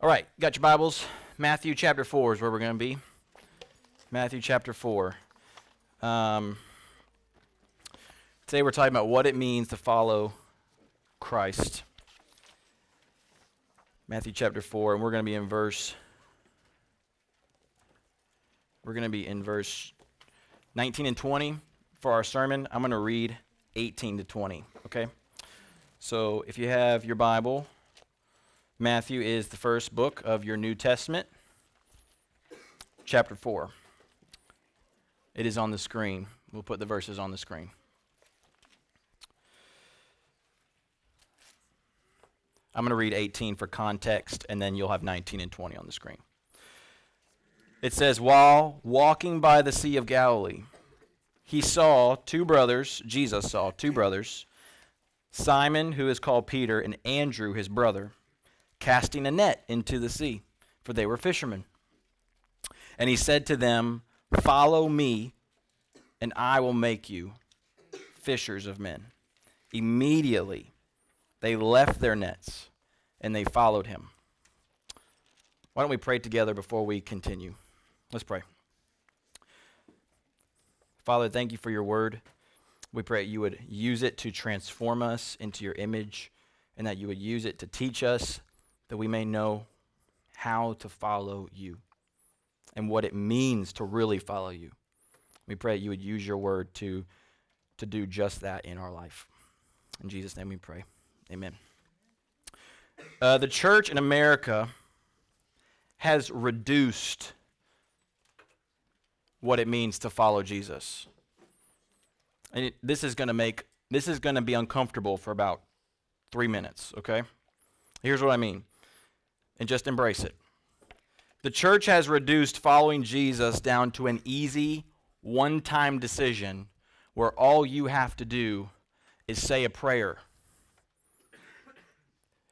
All right, got your Bibles? Matthew chapter 4 is where we're going to be. Matthew chapter 4. Um, today we're talking about what it means to follow Christ. Matthew chapter 4, and we're going to be in verse. We're going to be in verse 19 and 20 for our sermon. I'm going to read 18 to 20, okay? So if you have your Bible, Matthew is the first book of your New Testament, chapter 4. It is on the screen. We'll put the verses on the screen. I'm going to read 18 for context, and then you'll have 19 and 20 on the screen. It says, While walking by the Sea of Galilee, he saw two brothers, Jesus saw two brothers, Simon, who is called Peter, and Andrew, his brother casting a net into the sea, for they were fishermen. And he said to them, Follow me, and I will make you fishers of men. Immediately they left their nets and they followed him. Why don't we pray together before we continue? Let's pray. Father, thank you for your word. We pray that you would use it to transform us into your image and that you would use it to teach us that we may know how to follow you and what it means to really follow you. We pray that you would use your word to, to do just that in our life. In Jesus' name we pray. Amen. Uh, the church in America has reduced what it means to follow Jesus. And it, this is going to make this is going to be uncomfortable for about 3 minutes, okay? Here's what I mean and just embrace it. The church has reduced following Jesus down to an easy, one time decision where all you have to do is say a prayer.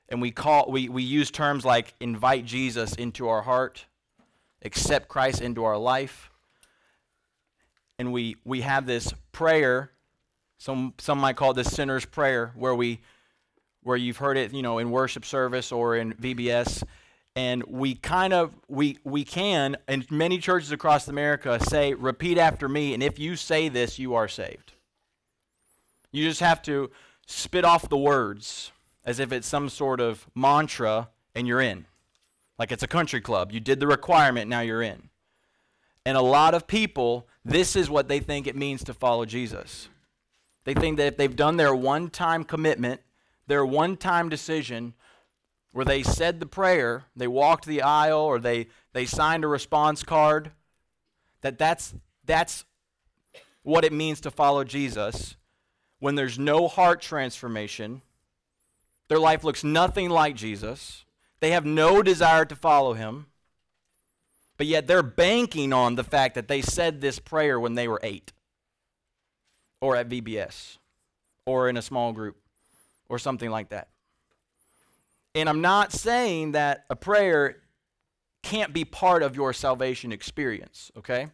And we, call, we, we use terms like invite Jesus into our heart, accept Christ into our life. And we, we have this prayer, some, some might call the sinner's prayer, where we where you've heard it, you know, in worship service or in VBS, and we kind of we we can in many churches across America say repeat after me and if you say this you are saved. You just have to spit off the words as if it's some sort of mantra and you're in. Like it's a country club. You did the requirement, now you're in. And a lot of people, this is what they think it means to follow Jesus. They think that if they've done their one time commitment, their one time decision where they said the prayer, they walked the aisle, or they, they signed a response card, that that's, that's what it means to follow Jesus when there's no heart transformation. Their life looks nothing like Jesus. They have no desire to follow him. But yet they're banking on the fact that they said this prayer when they were eight, or at VBS, or in a small group or something like that. And I'm not saying that a prayer can't be part of your salvation experience, okay?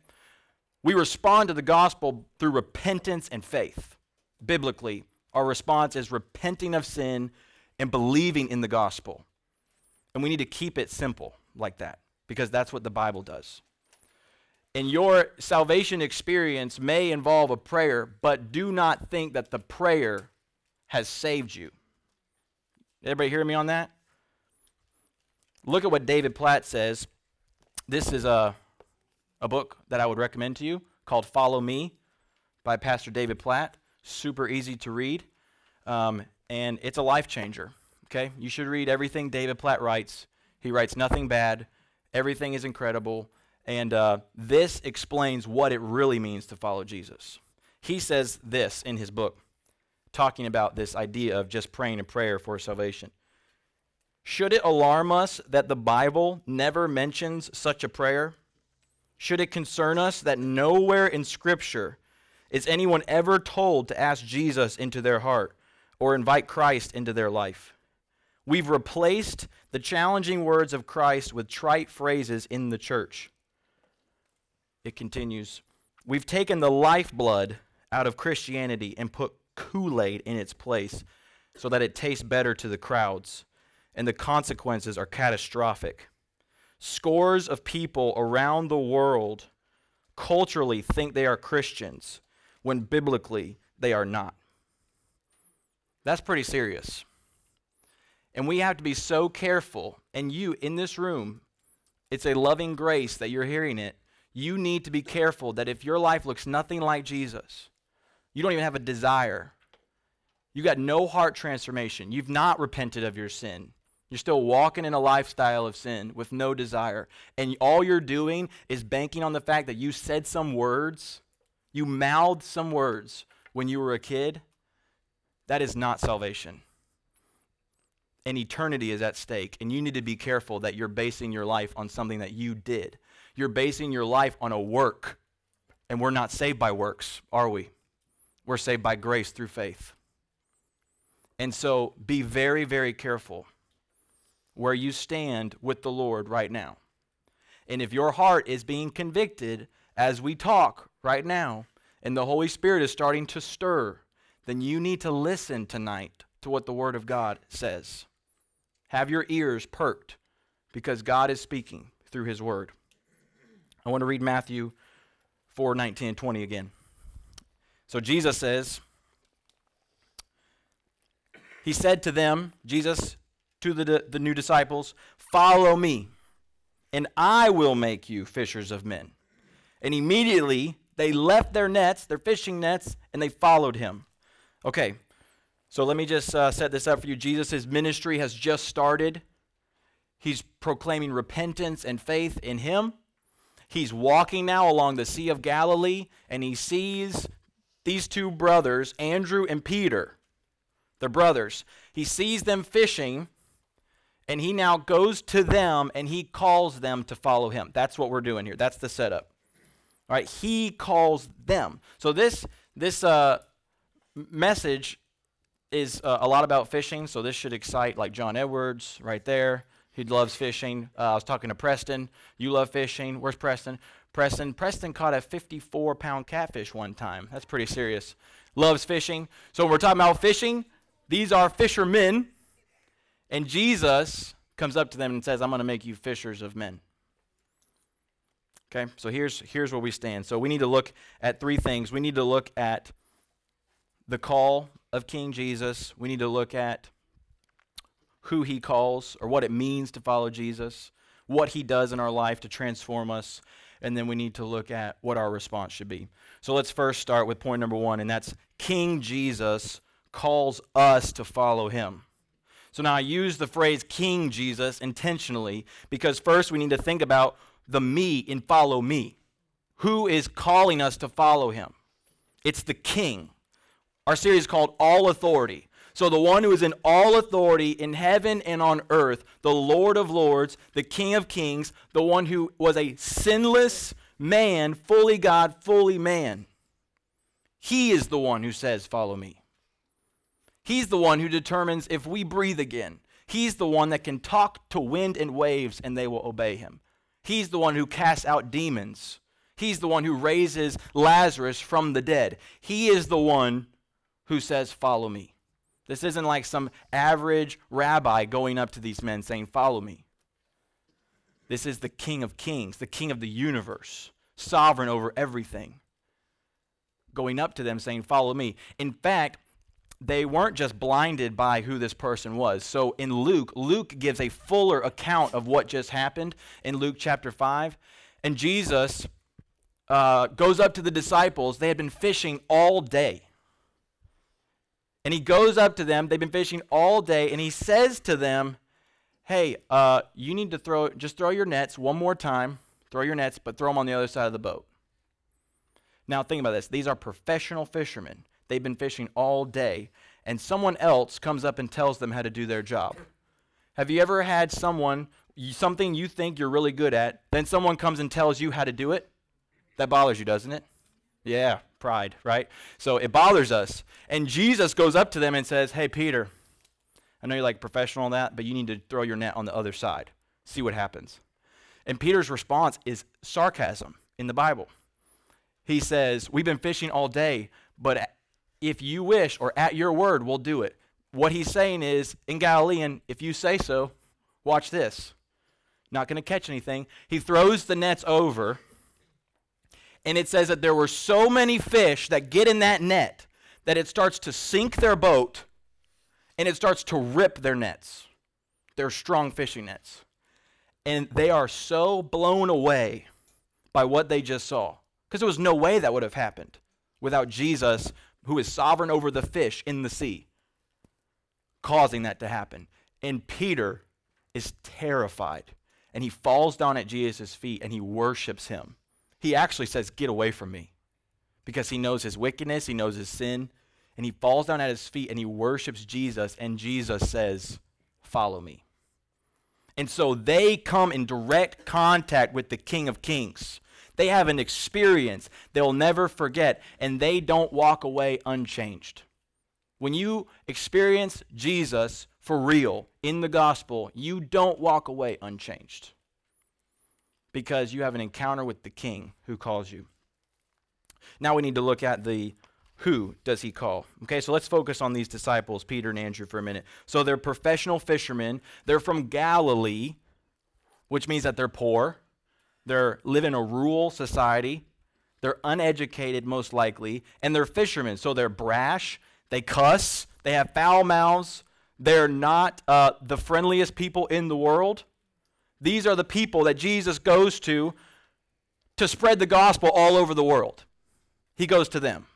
We respond to the gospel through repentance and faith. Biblically, our response is repenting of sin and believing in the gospel. And we need to keep it simple like that because that's what the Bible does. And your salvation experience may involve a prayer, but do not think that the prayer has saved you. Everybody hear me on that? Look at what David Platt says. This is a, a book that I would recommend to you called Follow Me by Pastor David Platt. Super easy to read. Um, and it's a life changer. Okay? You should read everything David Platt writes. He writes nothing bad, everything is incredible. And uh, this explains what it really means to follow Jesus. He says this in his book talking about this idea of just praying a prayer for salvation. Should it alarm us that the Bible never mentions such a prayer? Should it concern us that nowhere in Scripture is anyone ever told to ask Jesus into their heart or invite Christ into their life? We've replaced the challenging words of Christ with trite phrases in the church. It continues We've taken the lifeblood out of Christianity and put Kool Aid in its place so that it tastes better to the crowds. and the consequences are catastrophic. Scores of people around the world culturally think they are Christians when biblically they are not. That's pretty serious. And we have to be so careful. And you in this room, it's a loving grace that you're hearing it. You need to be careful that if your life looks nothing like Jesus, you don't even have a desire. You got no heart transformation. You've not repented of your sin. You're still walking in a lifestyle of sin with no desire. And all you're doing is banking on the fact that you said some words, you mouthed some words when you were a kid. That is not salvation and eternity is at stake. And you need to be careful that you're basing your life on something that you did. You're basing your life on a work. And we're not saved by works, are we? We're saved by grace through faith. And so be very, very careful where you stand with the Lord right now. And if your heart is being convicted as we talk right now, and the Holy Spirit is starting to stir, then you need to listen tonight to what the Word of God says. Have your ears perked because God is speaking through his word. I want to read Matthew 4 19 and 20 again. So Jesus says, He said to them, Jesus to the, the new disciples, Follow me, and I will make you fishers of men. And immediately they left their nets, their fishing nets, and they followed him. Okay, so let me just uh, set this up for you. Jesus' ministry has just started. He's proclaiming repentance and faith in him. He's walking now along the Sea of Galilee, and he sees these two brothers, Andrew and Peter. They're brothers. He sees them fishing, and he now goes to them and he calls them to follow him. That's what we're doing here. That's the setup. All right, he calls them. So this this uh, message is uh, a lot about fishing, so this should excite like John Edwards right there. He loves fishing. Uh, I was talking to Preston. You love fishing. Where's Preston? Preston. Preston caught a 54 pound catfish one time. That's pretty serious. Loves fishing. So when we're talking about fishing, these are fishermen. And Jesus comes up to them and says, I'm going to make you fishers of men. Okay, so here's, here's where we stand. So we need to look at three things. We need to look at the call of King Jesus, we need to look at who he calls or what it means to follow Jesus, what he does in our life to transform us, and then we need to look at what our response should be. So let's first start with point number one, and that's King Jesus calls us to follow him. So now I use the phrase King Jesus intentionally because first we need to think about the me in follow me. Who is calling us to follow him? It's the King. Our series called All Authority. So, the one who is in all authority in heaven and on earth, the Lord of lords, the King of kings, the one who was a sinless man, fully God, fully man. He is the one who says, Follow me. He's the one who determines if we breathe again. He's the one that can talk to wind and waves and they will obey him. He's the one who casts out demons. He's the one who raises Lazarus from the dead. He is the one who says, Follow me. This isn't like some average rabbi going up to these men saying, Follow me. This is the King of Kings, the King of the universe, sovereign over everything, going up to them saying, Follow me. In fact, they weren't just blinded by who this person was. So in Luke, Luke gives a fuller account of what just happened in Luke chapter 5. And Jesus uh, goes up to the disciples. They had been fishing all day. And he goes up to them. They've been fishing all day, and he says to them, Hey, uh, you need to throw, just throw your nets one more time. Throw your nets, but throw them on the other side of the boat. Now, think about this. These are professional fishermen. They've been fishing all day, and someone else comes up and tells them how to do their job. Have you ever had someone, something you think you're really good at, then someone comes and tells you how to do it? That bothers you, doesn't it? Yeah, pride, right? So it bothers us. And Jesus goes up to them and says, Hey, Peter, I know you're like professional on that, but you need to throw your net on the other side. See what happens. And Peter's response is sarcasm in the Bible. He says, We've been fishing all day, but if you wish, or at your word, we'll do it. what he's saying is, in Galilean, if you say so, watch this. Not going to catch anything. He throws the nets over, and it says that there were so many fish that get in that net that it starts to sink their boat and it starts to rip their nets, their strong fishing nets. And they are so blown away by what they just saw. Because there was no way that would have happened without Jesus, who is sovereign over the fish in the sea, causing that to happen. And Peter is terrified. And he falls down at Jesus' feet and he worships him. He actually says, Get away from me. Because he knows his wickedness, he knows his sin, and he falls down at his feet and he worships Jesus, and Jesus says, Follow me. And so they come in direct contact with the King of Kings. They have an experience they'll never forget, and they don't walk away unchanged. When you experience Jesus for real in the gospel, you don't walk away unchanged because you have an encounter with the King who calls you. Now we need to look at the who does he call? Okay, so let's focus on these disciples, Peter and Andrew, for a minute. So they're professional fishermen. They're from Galilee, which means that they're poor. They live in a rural society. They're uneducated, most likely. And they're fishermen. So they're brash. They cuss. They have foul mouths. They're not uh, the friendliest people in the world. These are the people that Jesus goes to to spread the gospel all over the world. He goes to them.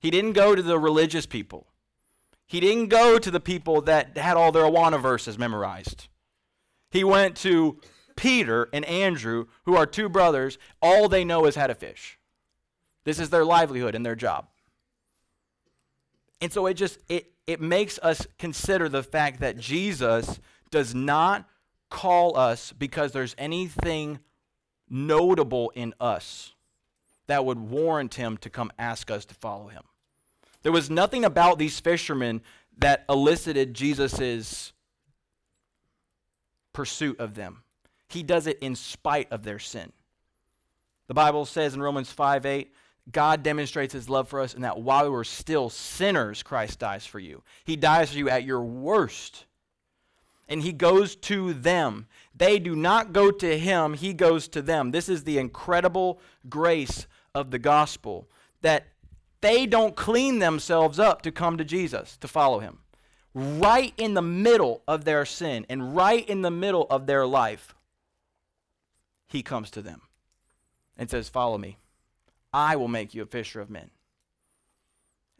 He didn't go to the religious people. He didn't go to the people that had all their Awana verses memorized. He went to Peter and Andrew, who are two brothers. All they know is how to fish. This is their livelihood and their job. And so it just it it makes us consider the fact that Jesus does not call us because there's anything notable in us that would warrant him to come ask us to follow him. There was nothing about these fishermen that elicited Jesus' pursuit of them. He does it in spite of their sin. The Bible says in Romans 5 8, God demonstrates his love for us in that while we were still sinners, Christ dies for you. He dies for you at your worst. And he goes to them. They do not go to him, he goes to them. This is the incredible grace of the gospel that they don't clean themselves up to come to Jesus, to follow him. Right in the middle of their sin and right in the middle of their life, he comes to them and says, Follow me. I will make you a fisher of men.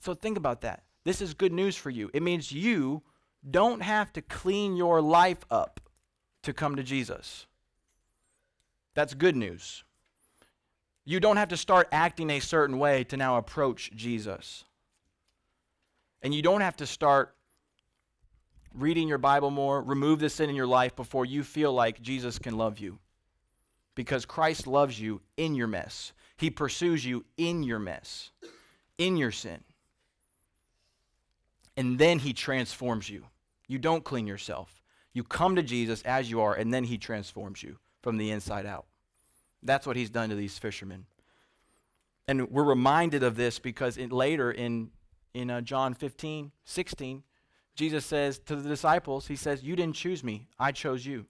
So think about that. This is good news for you. It means you don't have to clean your life up to come to Jesus. That's good news. You don't have to start acting a certain way to now approach Jesus. And you don't have to start reading your Bible more, remove the sin in your life before you feel like Jesus can love you. Because Christ loves you in your mess. He pursues you in your mess, in your sin. And then he transforms you. You don't clean yourself. You come to Jesus as you are, and then he transforms you from the inside out. That's what he's done to these fishermen. And we're reminded of this because in, later in, in uh, John 15, 16, Jesus says to the disciples, He says, You didn't choose me, I chose you.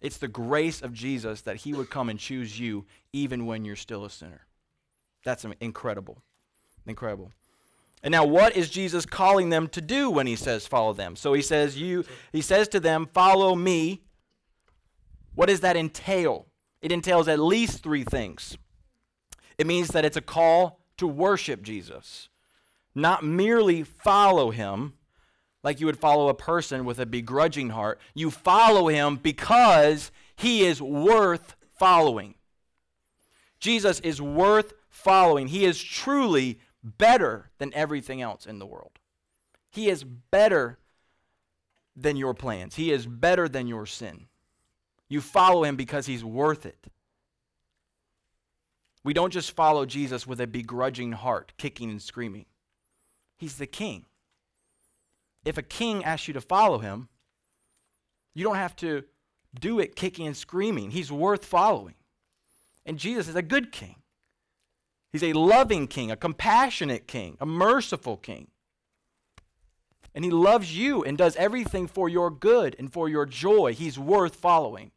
It's the grace of Jesus that He would come and choose you even when you're still a sinner. That's incredible. Incredible. And now what is Jesus calling them to do when he says follow them? So he says you he says to them follow me. What does that entail? It entails at least 3 things. It means that it's a call to worship Jesus, not merely follow him like you would follow a person with a begrudging heart. You follow him because he is worth following. Jesus is worth following. He is truly better than everything else in the world. He is better than your plans, He is better than your sin. You follow Him because He's worth it. We don't just follow Jesus with a begrudging heart, kicking and screaming. He's the king. If a king asks you to follow him, you don't have to do it kicking and screaming. He's worth following. And Jesus is a good king. He's a loving king, a compassionate king, a merciful king. And he loves you and does everything for your good and for your joy. He's worth following.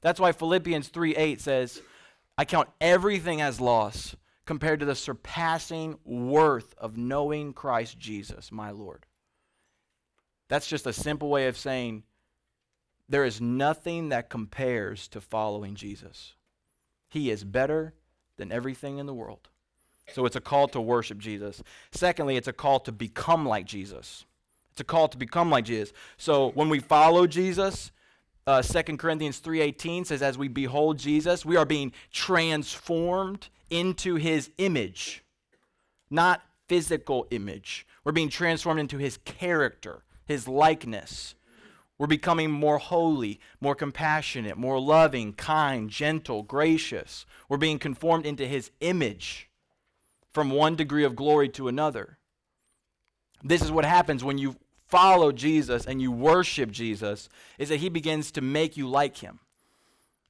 That's why Philippians 3 8 says, I count everything as loss compared to the surpassing worth of knowing Christ Jesus, my Lord. That's just a simple way of saying there is nothing that compares to following Jesus. He is better than everything in the world. So it's a call to worship Jesus. Secondly, it's a call to become like Jesus. It's a call to become like Jesus. So when we follow Jesus, uh, 2 Corinthians 3.18 says, as we behold Jesus, we are being transformed into his image, not physical image. We're being transformed into his character, his likeness. We're becoming more holy, more compassionate, more loving, kind, gentle, gracious. We're being conformed into his image from one degree of glory to another. This is what happens when you follow Jesus and you worship Jesus is that he begins to make you like him.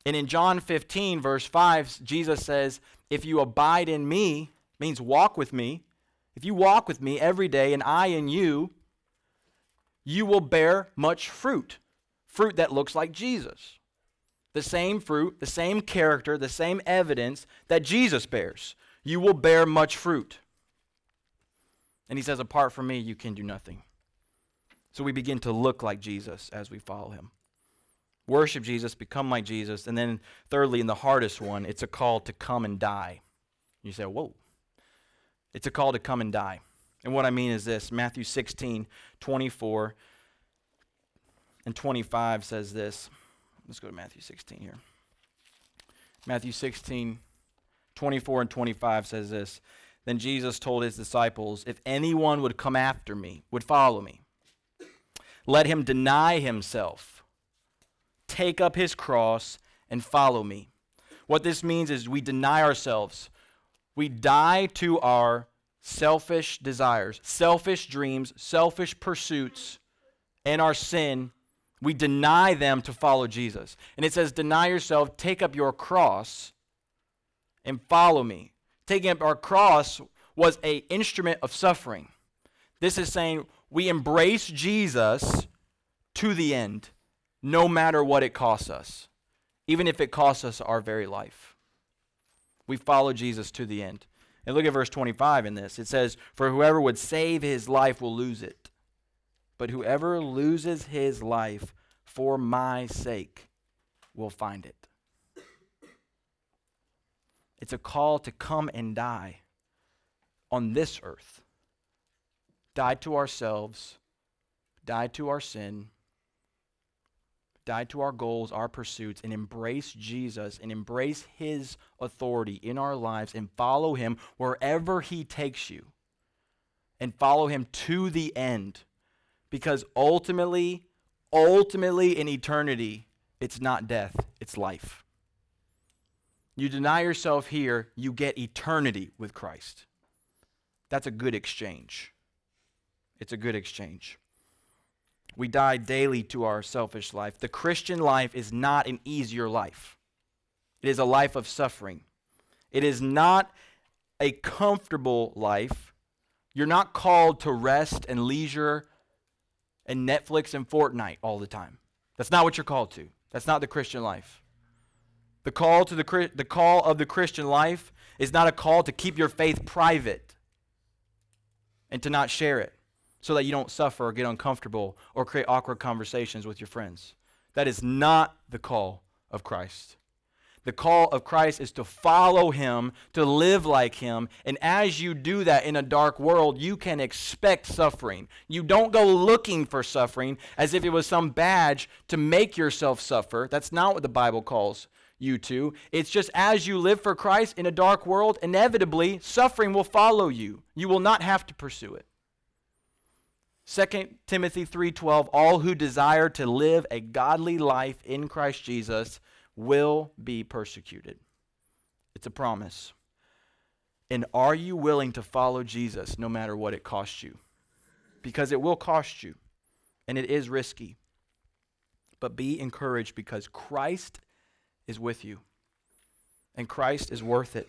And in John 15 verse 5 Jesus says, "If you abide in me, means walk with me. If you walk with me every day and I in you, you will bear much fruit. Fruit that looks like Jesus. The same fruit, the same character, the same evidence that Jesus bears you will bear much fruit. And he says, Apart from me, you can do nothing. So we begin to look like Jesus as we follow him. Worship Jesus, become like Jesus. And then, thirdly, and the hardest one, it's a call to come and die. You say, Whoa. It's a call to come and die. And what I mean is this Matthew 16, 24 and 25 says this. Let's go to Matthew 16 here. Matthew 16, 24 and 25 says this Then Jesus told his disciples, If anyone would come after me, would follow me, let him deny himself, take up his cross, and follow me. What this means is we deny ourselves. We die to our selfish desires, selfish dreams, selfish pursuits, and our sin. We deny them to follow Jesus. And it says, Deny yourself, take up your cross, and follow me. Taking up our cross was a instrument of suffering. This is saying we embrace Jesus to the end, no matter what it costs us, even if it costs us our very life. We follow Jesus to the end. And look at verse 25 in this. It says, For whoever would save his life will lose it. But whoever loses his life for my sake will find it. It's a call to come and die on this earth. Die to ourselves, die to our sin, die to our goals, our pursuits, and embrace Jesus and embrace His authority in our lives and follow Him wherever He takes you. And follow Him to the end. Because ultimately, ultimately in eternity, it's not death, it's life. You deny yourself here, you get eternity with Christ. That's a good exchange. It's a good exchange. We die daily to our selfish life. The Christian life is not an easier life, it is a life of suffering. It is not a comfortable life. You're not called to rest and leisure and Netflix and Fortnite all the time. That's not what you're called to. That's not the Christian life. The call to the the call of the Christian life is not a call to keep your faith private and to not share it so that you don't suffer or get uncomfortable or create awkward conversations with your friends. That is not the call of Christ. The call of Christ is to follow him, to live like him. And as you do that in a dark world, you can expect suffering. You don't go looking for suffering as if it was some badge to make yourself suffer. That's not what the Bible calls you to. It's just as you live for Christ in a dark world, inevitably suffering will follow you. You will not have to pursue it. 2 Timothy 3:12 All who desire to live a godly life in Christ Jesus will be persecuted. It's a promise. And are you willing to follow Jesus no matter what it costs you? Because it will cost you and it is risky. But be encouraged because Christ is with you. And Christ is worth it.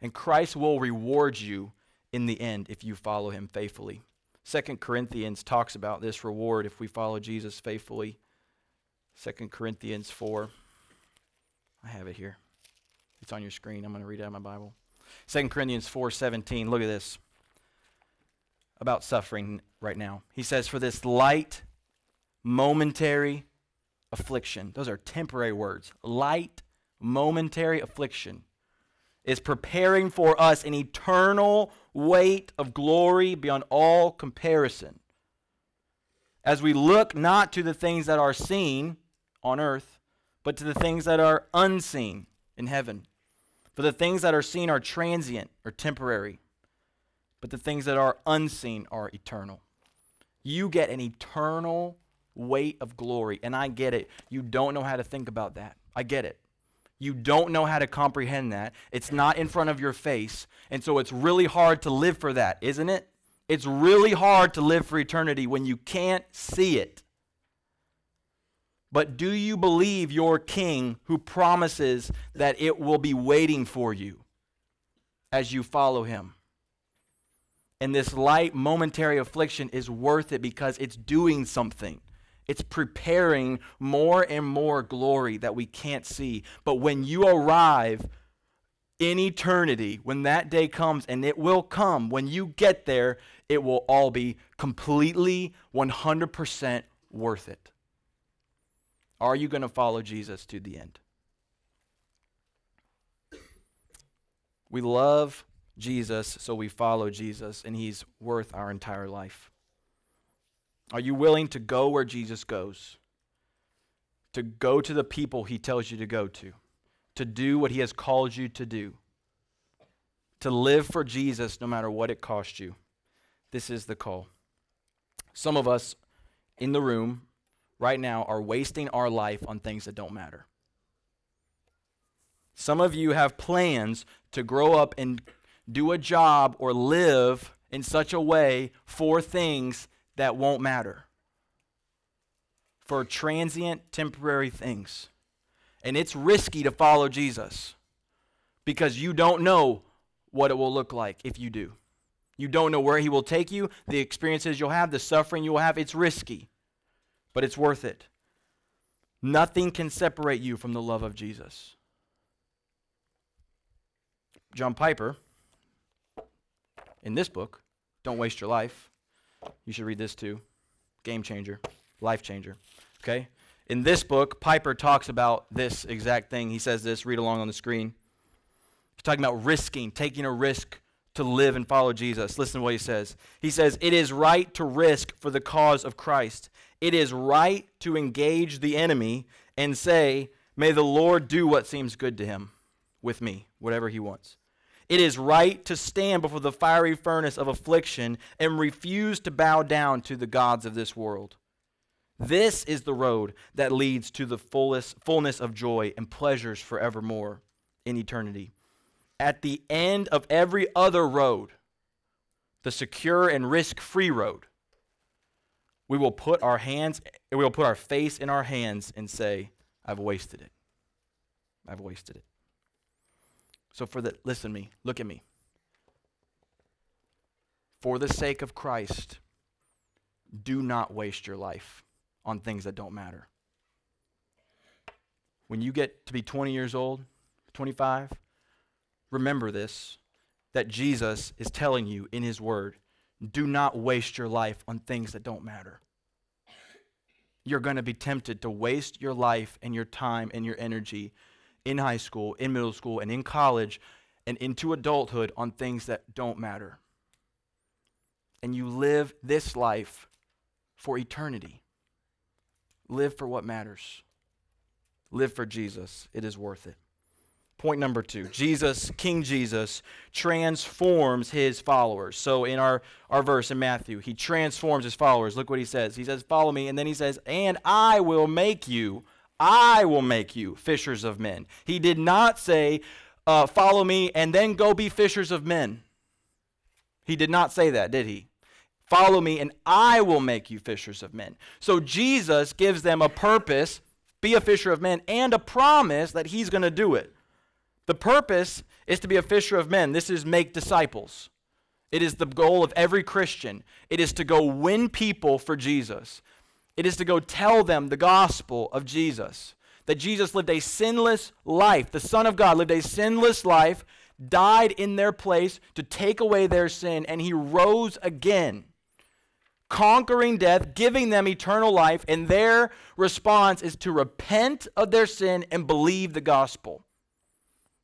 And Christ will reward you in the end if you follow him faithfully. Second Corinthians talks about this reward if we follow Jesus faithfully. Second Corinthians 4. I have it here. It's on your screen. I'm going to read out of my Bible. Second Corinthians 4:17. Look at this. About suffering right now. He says, For this light, momentary affliction, those are temporary words. Light, momentary affliction is preparing for us an eternal weight of glory beyond all comparison. As we look not to the things that are seen on earth, but to the things that are unseen in heaven. For the things that are seen are transient or temporary, but the things that are unseen are eternal. You get an eternal weight of glory, and I get it. You don't know how to think about that. I get it. You don't know how to comprehend that. It's not in front of your face. And so it's really hard to live for that, isn't it? It's really hard to live for eternity when you can't see it. But do you believe your king who promises that it will be waiting for you as you follow him? And this light momentary affliction is worth it because it's doing something. It's preparing more and more glory that we can't see. But when you arrive in eternity, when that day comes, and it will come, when you get there, it will all be completely 100% worth it. Are you going to follow Jesus to the end? We love Jesus, so we follow Jesus, and he's worth our entire life. Are you willing to go where Jesus goes? To go to the people he tells you to go to? To do what he has called you to do? To live for Jesus no matter what it costs you? This is the call. Some of us in the room right now are wasting our life on things that don't matter. Some of you have plans to grow up and do a job or live in such a way for things that won't matter, for transient, temporary things. And it's risky to follow Jesus because you don't know what it will look like if you do. You don't know where he will take you, the experiences you'll have, the suffering you'll have. It's risky but it's worth it. Nothing can separate you from the love of Jesus. John Piper, in this book, Don't Waste Your Life, you should read this too. Game changer, life changer. Okay? In this book, Piper talks about this exact thing. He says this, read along on the screen. He's talking about risking, taking a risk to live and follow Jesus. Listen to what he says. He says, It is right to risk for the cause of Christ it is right to engage the enemy and say, May the Lord do what seems good to him with me, whatever he wants. It is right to stand before the fiery furnace of affliction and refuse to bow down to the gods of this world. This is the road that leads to the fullest, fullness of joy and pleasures forevermore in eternity. At the end of every other road, the secure and risk free road, we will put our hands, we will put our face in our hands and say, I've wasted it. I've wasted it. So for the listen to me, look at me. For the sake of Christ, do not waste your life on things that don't matter. When you get to be 20 years old, 25, remember this that Jesus is telling you in his word do not waste your life on things that don't matter. You're going to be tempted to waste your life and your time and your energy in high school, in middle school, and in college, and into adulthood on things that don't matter. And you live this life for eternity. Live for what matters. Live for Jesus. It is worth it. Point number two Jesus, King Jesus, transforms his followers. So in our, our verse in Matthew, he transforms his followers. Look what he says. He says, Follow me. And then he says, And I will make you, I will make you fishers of men. He did not say, uh, Follow me and then go be fishers of men. He did not say that, did he? Follow me and I will make you fishers of men. So Jesus gives them a purpose, be a fisher of men, and a promise that he's going to do it. The purpose is to be a fisher of men. This is make disciples. It is the goal of every Christian. It is to go win people for Jesus. It is to go tell them the gospel of Jesus. That Jesus lived a sinless life. The Son of God lived a sinless life, died in their place to take away their sin, and he rose again, conquering death, giving them eternal life. And their response is to repent of their sin and believe the gospel.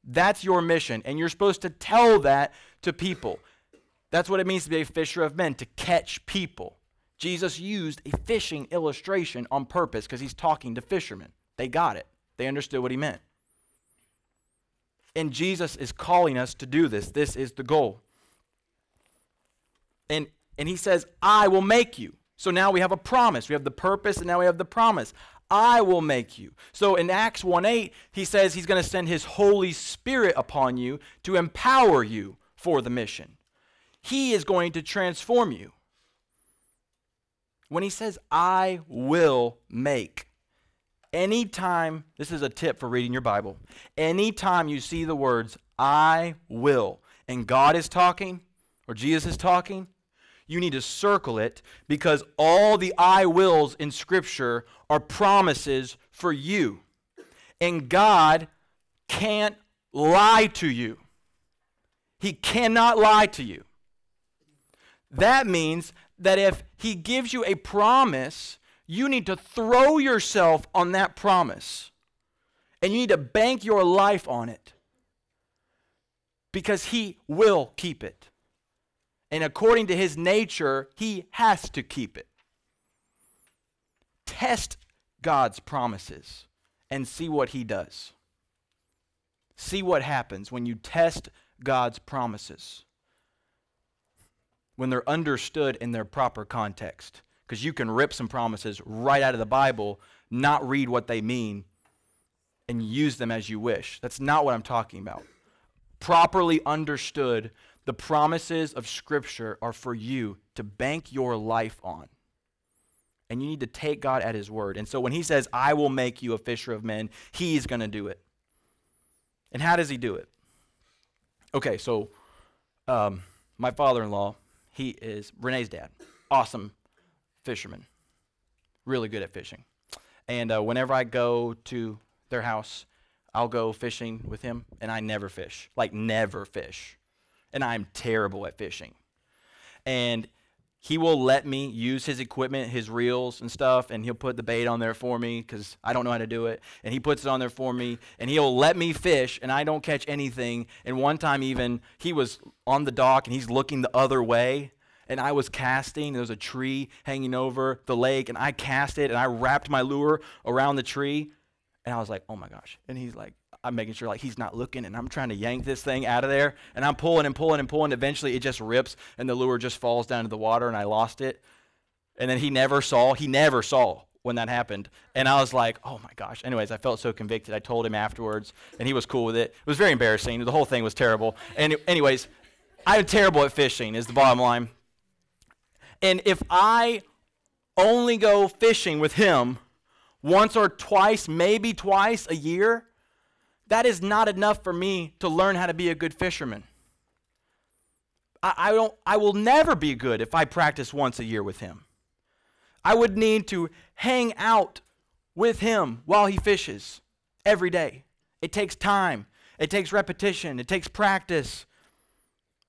That's your mission. And you're supposed to tell that to people. That's what it means to be a fisher of men, to catch people. Jesus used a fishing illustration on purpose because he's talking to fishermen. They got it, they understood what he meant. And Jesus is calling us to do this. This is the goal. And, and he says, I will make you. So now we have a promise. We have the purpose, and now we have the promise. I will make you. So in Acts 1 8, he says he's going to send his Holy Spirit upon you to empower you for the mission. He is going to transform you. When he says, I will make, anytime, this is a tip for reading your Bible, anytime you see the words, I will, and God is talking, or Jesus is talking, you need to circle it because all the I wills in Scripture are promises for you. And God can't lie to you. He cannot lie to you. That means that if he gives you a promise, you need to throw yourself on that promise. And you need to bank your life on it. Because he will keep it. And according to his nature, he has to keep it. Test God's promises and see what he does. See what happens when you test God's promises when they're understood in their proper context. Because you can rip some promises right out of the Bible, not read what they mean, and use them as you wish. That's not what I'm talking about. Properly understood, the promises of Scripture are for you to bank your life on. And you need to take God at His word. And so when He says, I will make you a fisher of men, He's going to do it. And how does He do it? Okay, so um, my father in law, he is Renee's dad. Awesome fisherman. Really good at fishing. And uh, whenever I go to their house, I'll go fishing with him, and I never fish. Like, never fish. And I'm terrible at fishing. And he will let me use his equipment, his reels and stuff, and he'll put the bait on there for me because I don't know how to do it. And he puts it on there for me, and he'll let me fish, and I don't catch anything. And one time, even, he was on the dock and he's looking the other way, and I was casting. There was a tree hanging over the lake, and I cast it, and I wrapped my lure around the tree, and I was like, oh my gosh. And he's like, I'm making sure like he's not looking and I'm trying to yank this thing out of there and I'm pulling and pulling and pulling. Eventually it just rips and the lure just falls down to the water and I lost it. And then he never saw, he never saw when that happened. And I was like, oh my gosh. Anyways, I felt so convicted. I told him afterwards and he was cool with it. It was very embarrassing. The whole thing was terrible. And anyways, I'm terrible at fishing is the bottom line. And if I only go fishing with him once or twice, maybe twice a year, that is not enough for me to learn how to be a good fisherman. I, I, don't, I will never be good if I practice once a year with him. I would need to hang out with him while he fishes every day. It takes time, it takes repetition, it takes practice.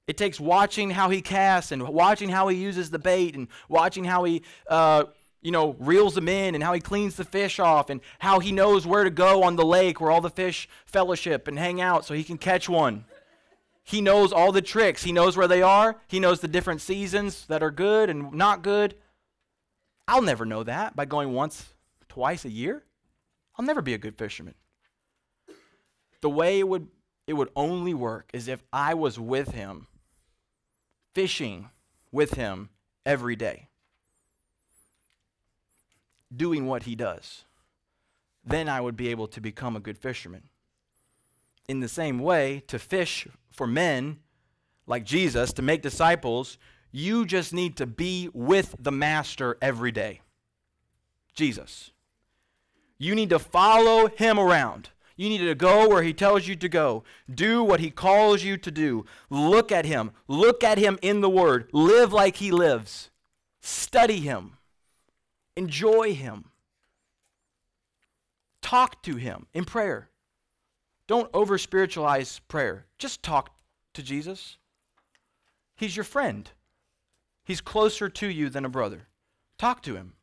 It takes watching how he casts and watching how he uses the bait and watching how he uh, you know, reels them in and how he cleans the fish off and how he knows where to go on the lake where all the fish fellowship and hang out so he can catch one. He knows all the tricks. He knows where they are. He knows the different seasons that are good and not good. I'll never know that by going once, twice a year. I'll never be a good fisherman. The way it would it would only work is if I was with him, fishing with him every day doing what he does. Then I would be able to become a good fisherman. In the same way, to fish for men like Jesus, to make disciples, you just need to be with the Master every day. Jesus. You need to follow him around. You need to go where He tells you to go. Do what He calls you to do. Look at Him. Look at Him in the Word. Live like He lives. Study Him. Enjoy Him. Talk to Him in prayer. Don't over spiritualize prayer. Just talk to Jesus. He's your friend, He's closer to you than a brother. Talk to Him.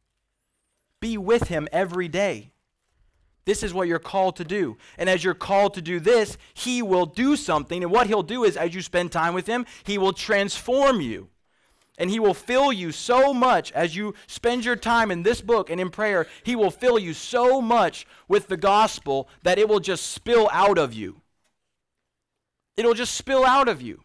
Be with Him every day. This is what you're called to do. And as you're called to do this, He will do something. And what He'll do is, as you spend time with Him, He will transform you. And He will fill you so much as you spend your time in this book and in prayer. He will fill you so much with the gospel that it will just spill out of you. It'll just spill out of you.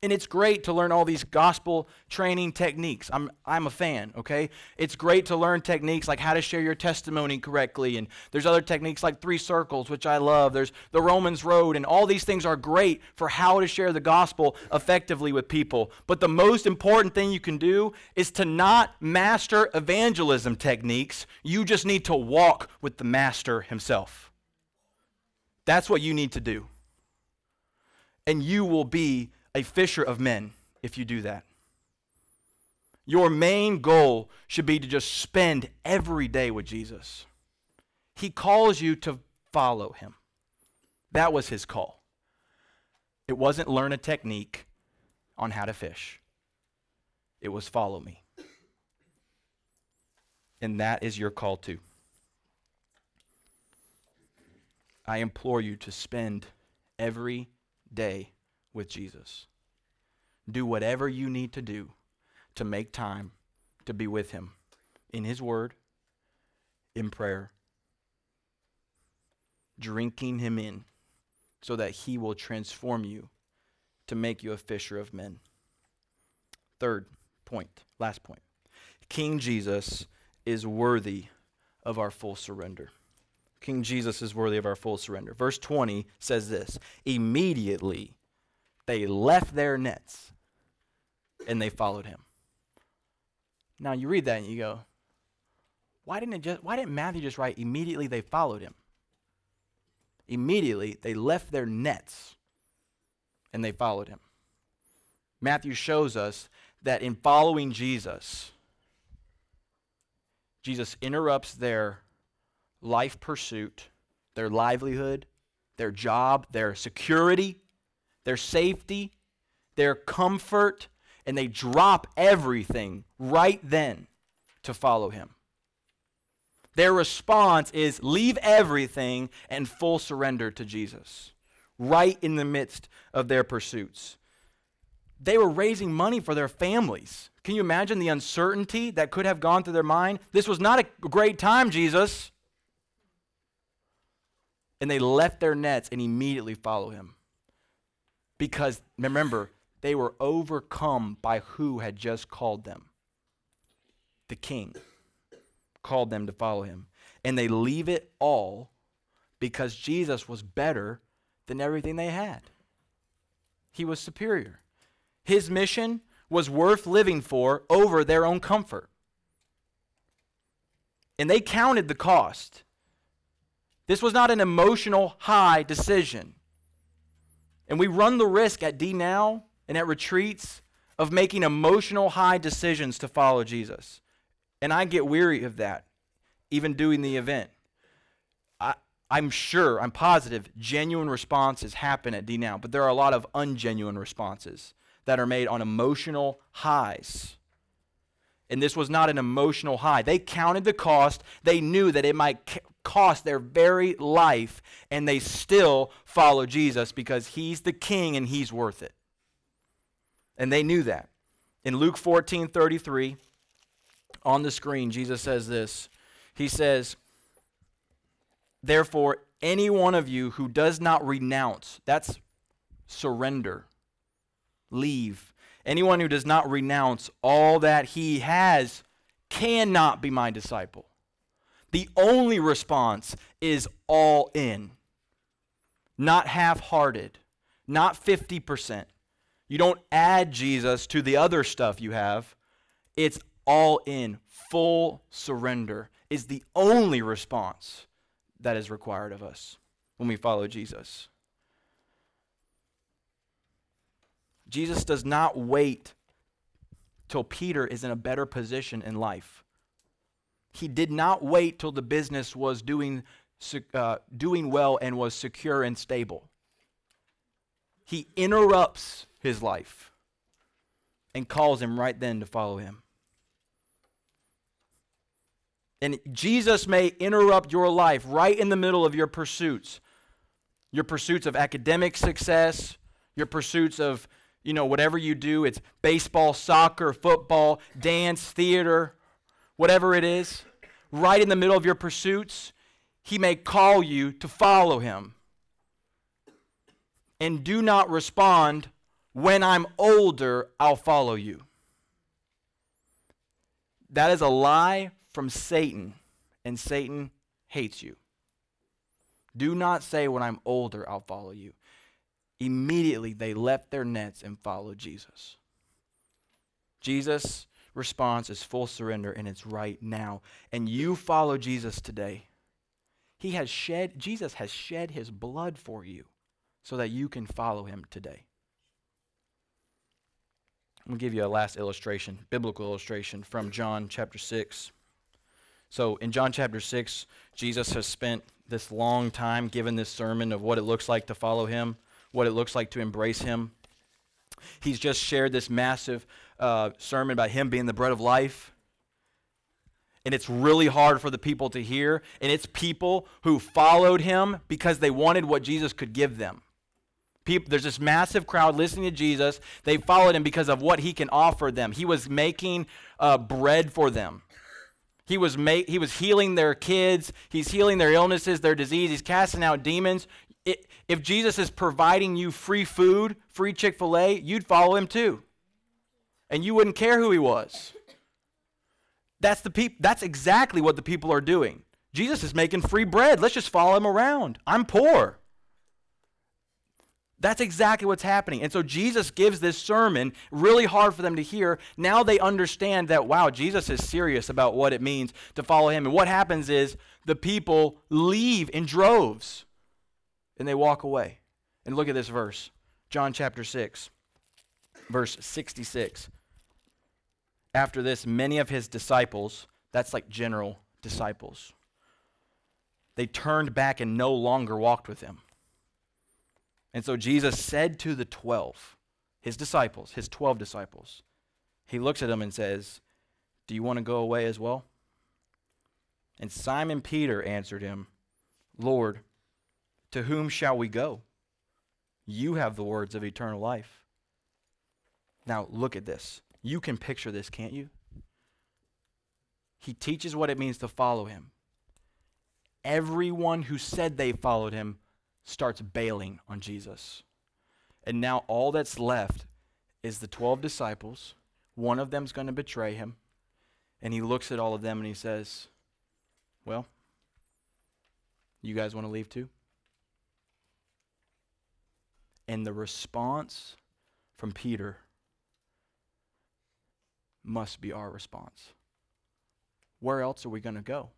And it's great to learn all these gospel training techniques. I'm, I'm a fan, okay? It's great to learn techniques like how to share your testimony correctly. And there's other techniques like three circles, which I love. There's the Romans Road, and all these things are great for how to share the gospel effectively with people. But the most important thing you can do is to not master evangelism techniques. You just need to walk with the master himself. That's what you need to do. And you will be a fisher of men if you do that. Your main goal should be to just spend every day with Jesus. He calls you to follow him. That was his call. It wasn't learn a technique on how to fish, it was follow me. And that is your call too. I implore you to spend every day with Jesus. Do whatever you need to do to make time to be with Him in His Word, in prayer, drinking Him in so that He will transform you to make you a fisher of men. Third point, last point King Jesus is worthy of our full surrender. King Jesus is worthy of our full surrender. Verse 20 says this Immediately they left their nets and they followed him. Now you read that and you go, why didn't it just why didn't Matthew just write immediately they followed him? Immediately they left their nets and they followed him. Matthew shows us that in following Jesus, Jesus interrupts their life pursuit, their livelihood, their job, their security, their safety, their comfort, and they drop everything right then to follow him. Their response is leave everything and full surrender to Jesus, right in the midst of their pursuits. They were raising money for their families. Can you imagine the uncertainty that could have gone through their mind? This was not a great time, Jesus. And they left their nets and immediately follow him because remember, they were overcome by who had just called them. The king called them to follow him. And they leave it all because Jesus was better than everything they had. He was superior. His mission was worth living for over their own comfort. And they counted the cost. This was not an emotional high decision. And we run the risk at D Now and at retreats of making emotional high decisions to follow Jesus. And I get weary of that, even doing the event. I, I'm sure, I'm positive, genuine responses happen at D Now, but there are a lot of ungenuine responses that are made on emotional highs. And this was not an emotional high. They counted the cost. They knew that it might cost their very life, and they still follow Jesus because he's the king and he's worth it. And they knew that. In Luke 14 33, on the screen, Jesus says this. He says, Therefore, any one of you who does not renounce, that's surrender, leave. Anyone who does not renounce all that he has cannot be my disciple. The only response is all in, not half hearted, not 50%. You don't add Jesus to the other stuff you have. It's all in, full surrender is the only response that is required of us when we follow Jesus. Jesus does not wait till Peter is in a better position in life. He did not wait till the business was doing, uh, doing well and was secure and stable. He interrupts his life and calls him right then to follow him. And Jesus may interrupt your life right in the middle of your pursuits. Your pursuits of academic success, your pursuits of, you know, whatever you do, it's baseball, soccer, football, dance, theater, whatever it is. Right in the middle of your pursuits, he may call you to follow him. And do not respond, when I'm older, I'll follow you. That is a lie from Satan, and Satan hates you. Do not say, When I'm older, I'll follow you. Immediately they left their nets and followed Jesus. Jesus' response is full surrender, and it's right now. And you follow Jesus today. He has shed, Jesus has shed his blood for you so that you can follow him today. I'm going to give you a last illustration, biblical illustration from John chapter 6. So in John chapter 6, Jesus has spent this long time giving this sermon of what it looks like to follow him, what it looks like to embrace him. He's just shared this massive uh, sermon about him being the bread of life. And it's really hard for the people to hear. And it's people who followed him because they wanted what Jesus could give them. People, there's this massive crowd listening to Jesus. They followed him because of what he can offer them. He was making uh, bread for them. He was, ma- he was healing their kids. He's healing their illnesses, their disease. He's casting out demons. It, if Jesus is providing you free food, free Chick fil A, you'd follow him too. And you wouldn't care who he was. That's, the peop- that's exactly what the people are doing. Jesus is making free bread. Let's just follow him around. I'm poor. That's exactly what's happening. And so Jesus gives this sermon really hard for them to hear. Now they understand that, wow, Jesus is serious about what it means to follow him. And what happens is the people leave in droves and they walk away. And look at this verse John chapter 6, verse 66. After this, many of his disciples, that's like general disciples, they turned back and no longer walked with him. And so Jesus said to the 12, his disciples, his 12 disciples, he looks at them and says, Do you want to go away as well? And Simon Peter answered him, Lord, to whom shall we go? You have the words of eternal life. Now, look at this. You can picture this, can't you? He teaches what it means to follow him. Everyone who said they followed him starts bailing on Jesus. And now all that's left is the 12 disciples. One of them's going to betray him. And he looks at all of them and he says, Well, you guys want to leave too? And the response from Peter must be our response. Where else are we going to go?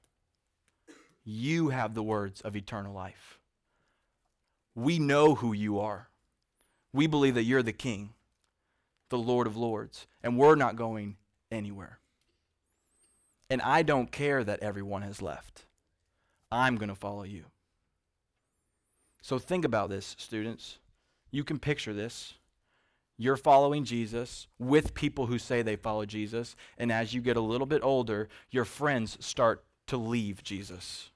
You have the words of eternal life. We know who you are. We believe that you're the King, the Lord of Lords, and we're not going anywhere. And I don't care that everyone has left. I'm going to follow you. So think about this, students. You can picture this. You're following Jesus with people who say they follow Jesus, and as you get a little bit older, your friends start to leave Jesus.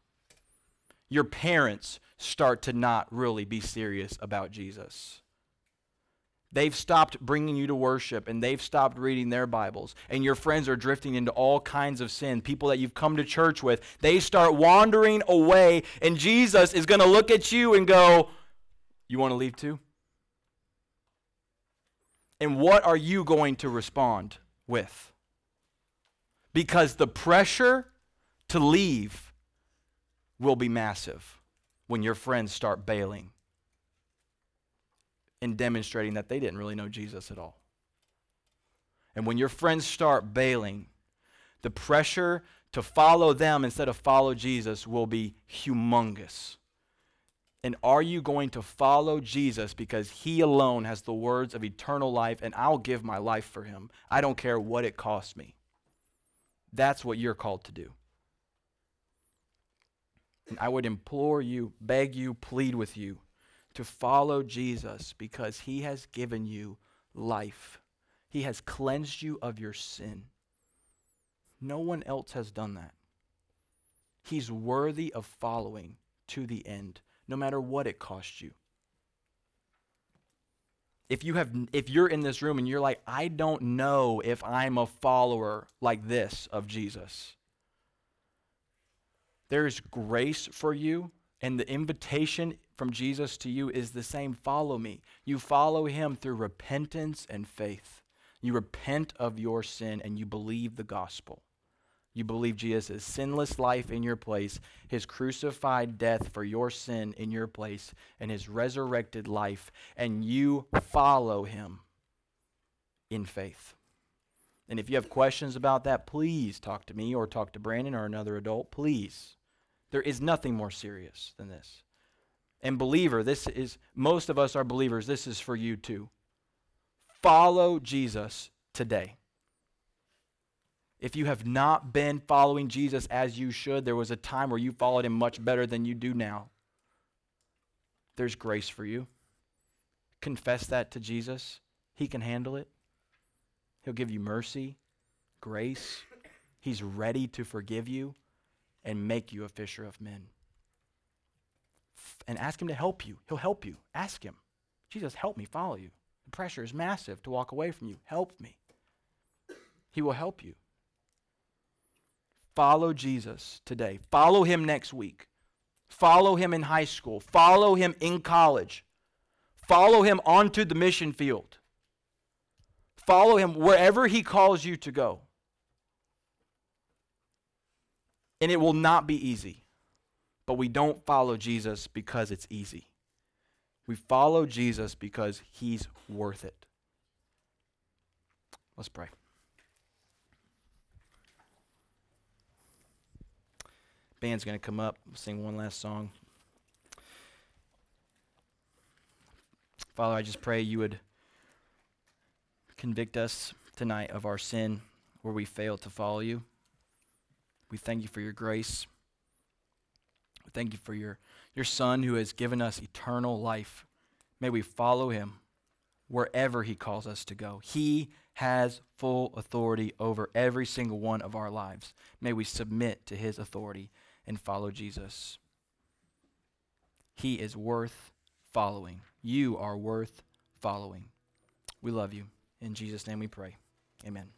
Your parents start to not really be serious about Jesus. They've stopped bringing you to worship and they've stopped reading their Bibles. And your friends are drifting into all kinds of sin. People that you've come to church with, they start wandering away. And Jesus is going to look at you and go, You want to leave too? And what are you going to respond with? Because the pressure to leave will be massive when your friends start bailing and demonstrating that they didn't really know Jesus at all. And when your friends start bailing, the pressure to follow them instead of follow Jesus will be humongous. And are you going to follow Jesus because he alone has the words of eternal life and I'll give my life for him? I don't care what it costs me. That's what you're called to do. And I would implore you, beg you, plead with you to follow Jesus because he has given you life. He has cleansed you of your sin. No one else has done that. He's worthy of following to the end no matter what it costs you. If you have if you're in this room and you're like I don't know if I'm a follower like this of Jesus. There's grace for you and the invitation from Jesus to you is the same follow me. You follow him through repentance and faith. You repent of your sin and you believe the gospel. You believe Jesus' sinless life in your place, his crucified death for your sin in your place, and his resurrected life, and you follow him in faith. And if you have questions about that, please talk to me or talk to Brandon or another adult. Please. There is nothing more serious than this. And believer, this is, most of us are believers. This is for you too. Follow Jesus today. If you have not been following Jesus as you should, there was a time where you followed him much better than you do now. There's grace for you. Confess that to Jesus. He can handle it. He'll give you mercy, grace. He's ready to forgive you and make you a fisher of men. And ask him to help you. He'll help you. Ask him. Jesus, help me follow you. The pressure is massive to walk away from you. Help me. He will help you. Follow Jesus today. Follow him next week. Follow him in high school. Follow him in college. Follow him onto the mission field. Follow him wherever he calls you to go. And it will not be easy. But we don't follow Jesus because it's easy. We follow Jesus because he's worth it. Let's pray. Band's going to come up, sing one last song. Father, I just pray you would convict us tonight of our sin where we failed to follow you. We thank you for your grace. We thank you for your, your Son who has given us eternal life. May we follow him wherever he calls us to go. He has full authority over every single one of our lives. May we submit to his authority and follow Jesus. He is worth following. You are worth following. We love you. In Jesus' name we pray. Amen.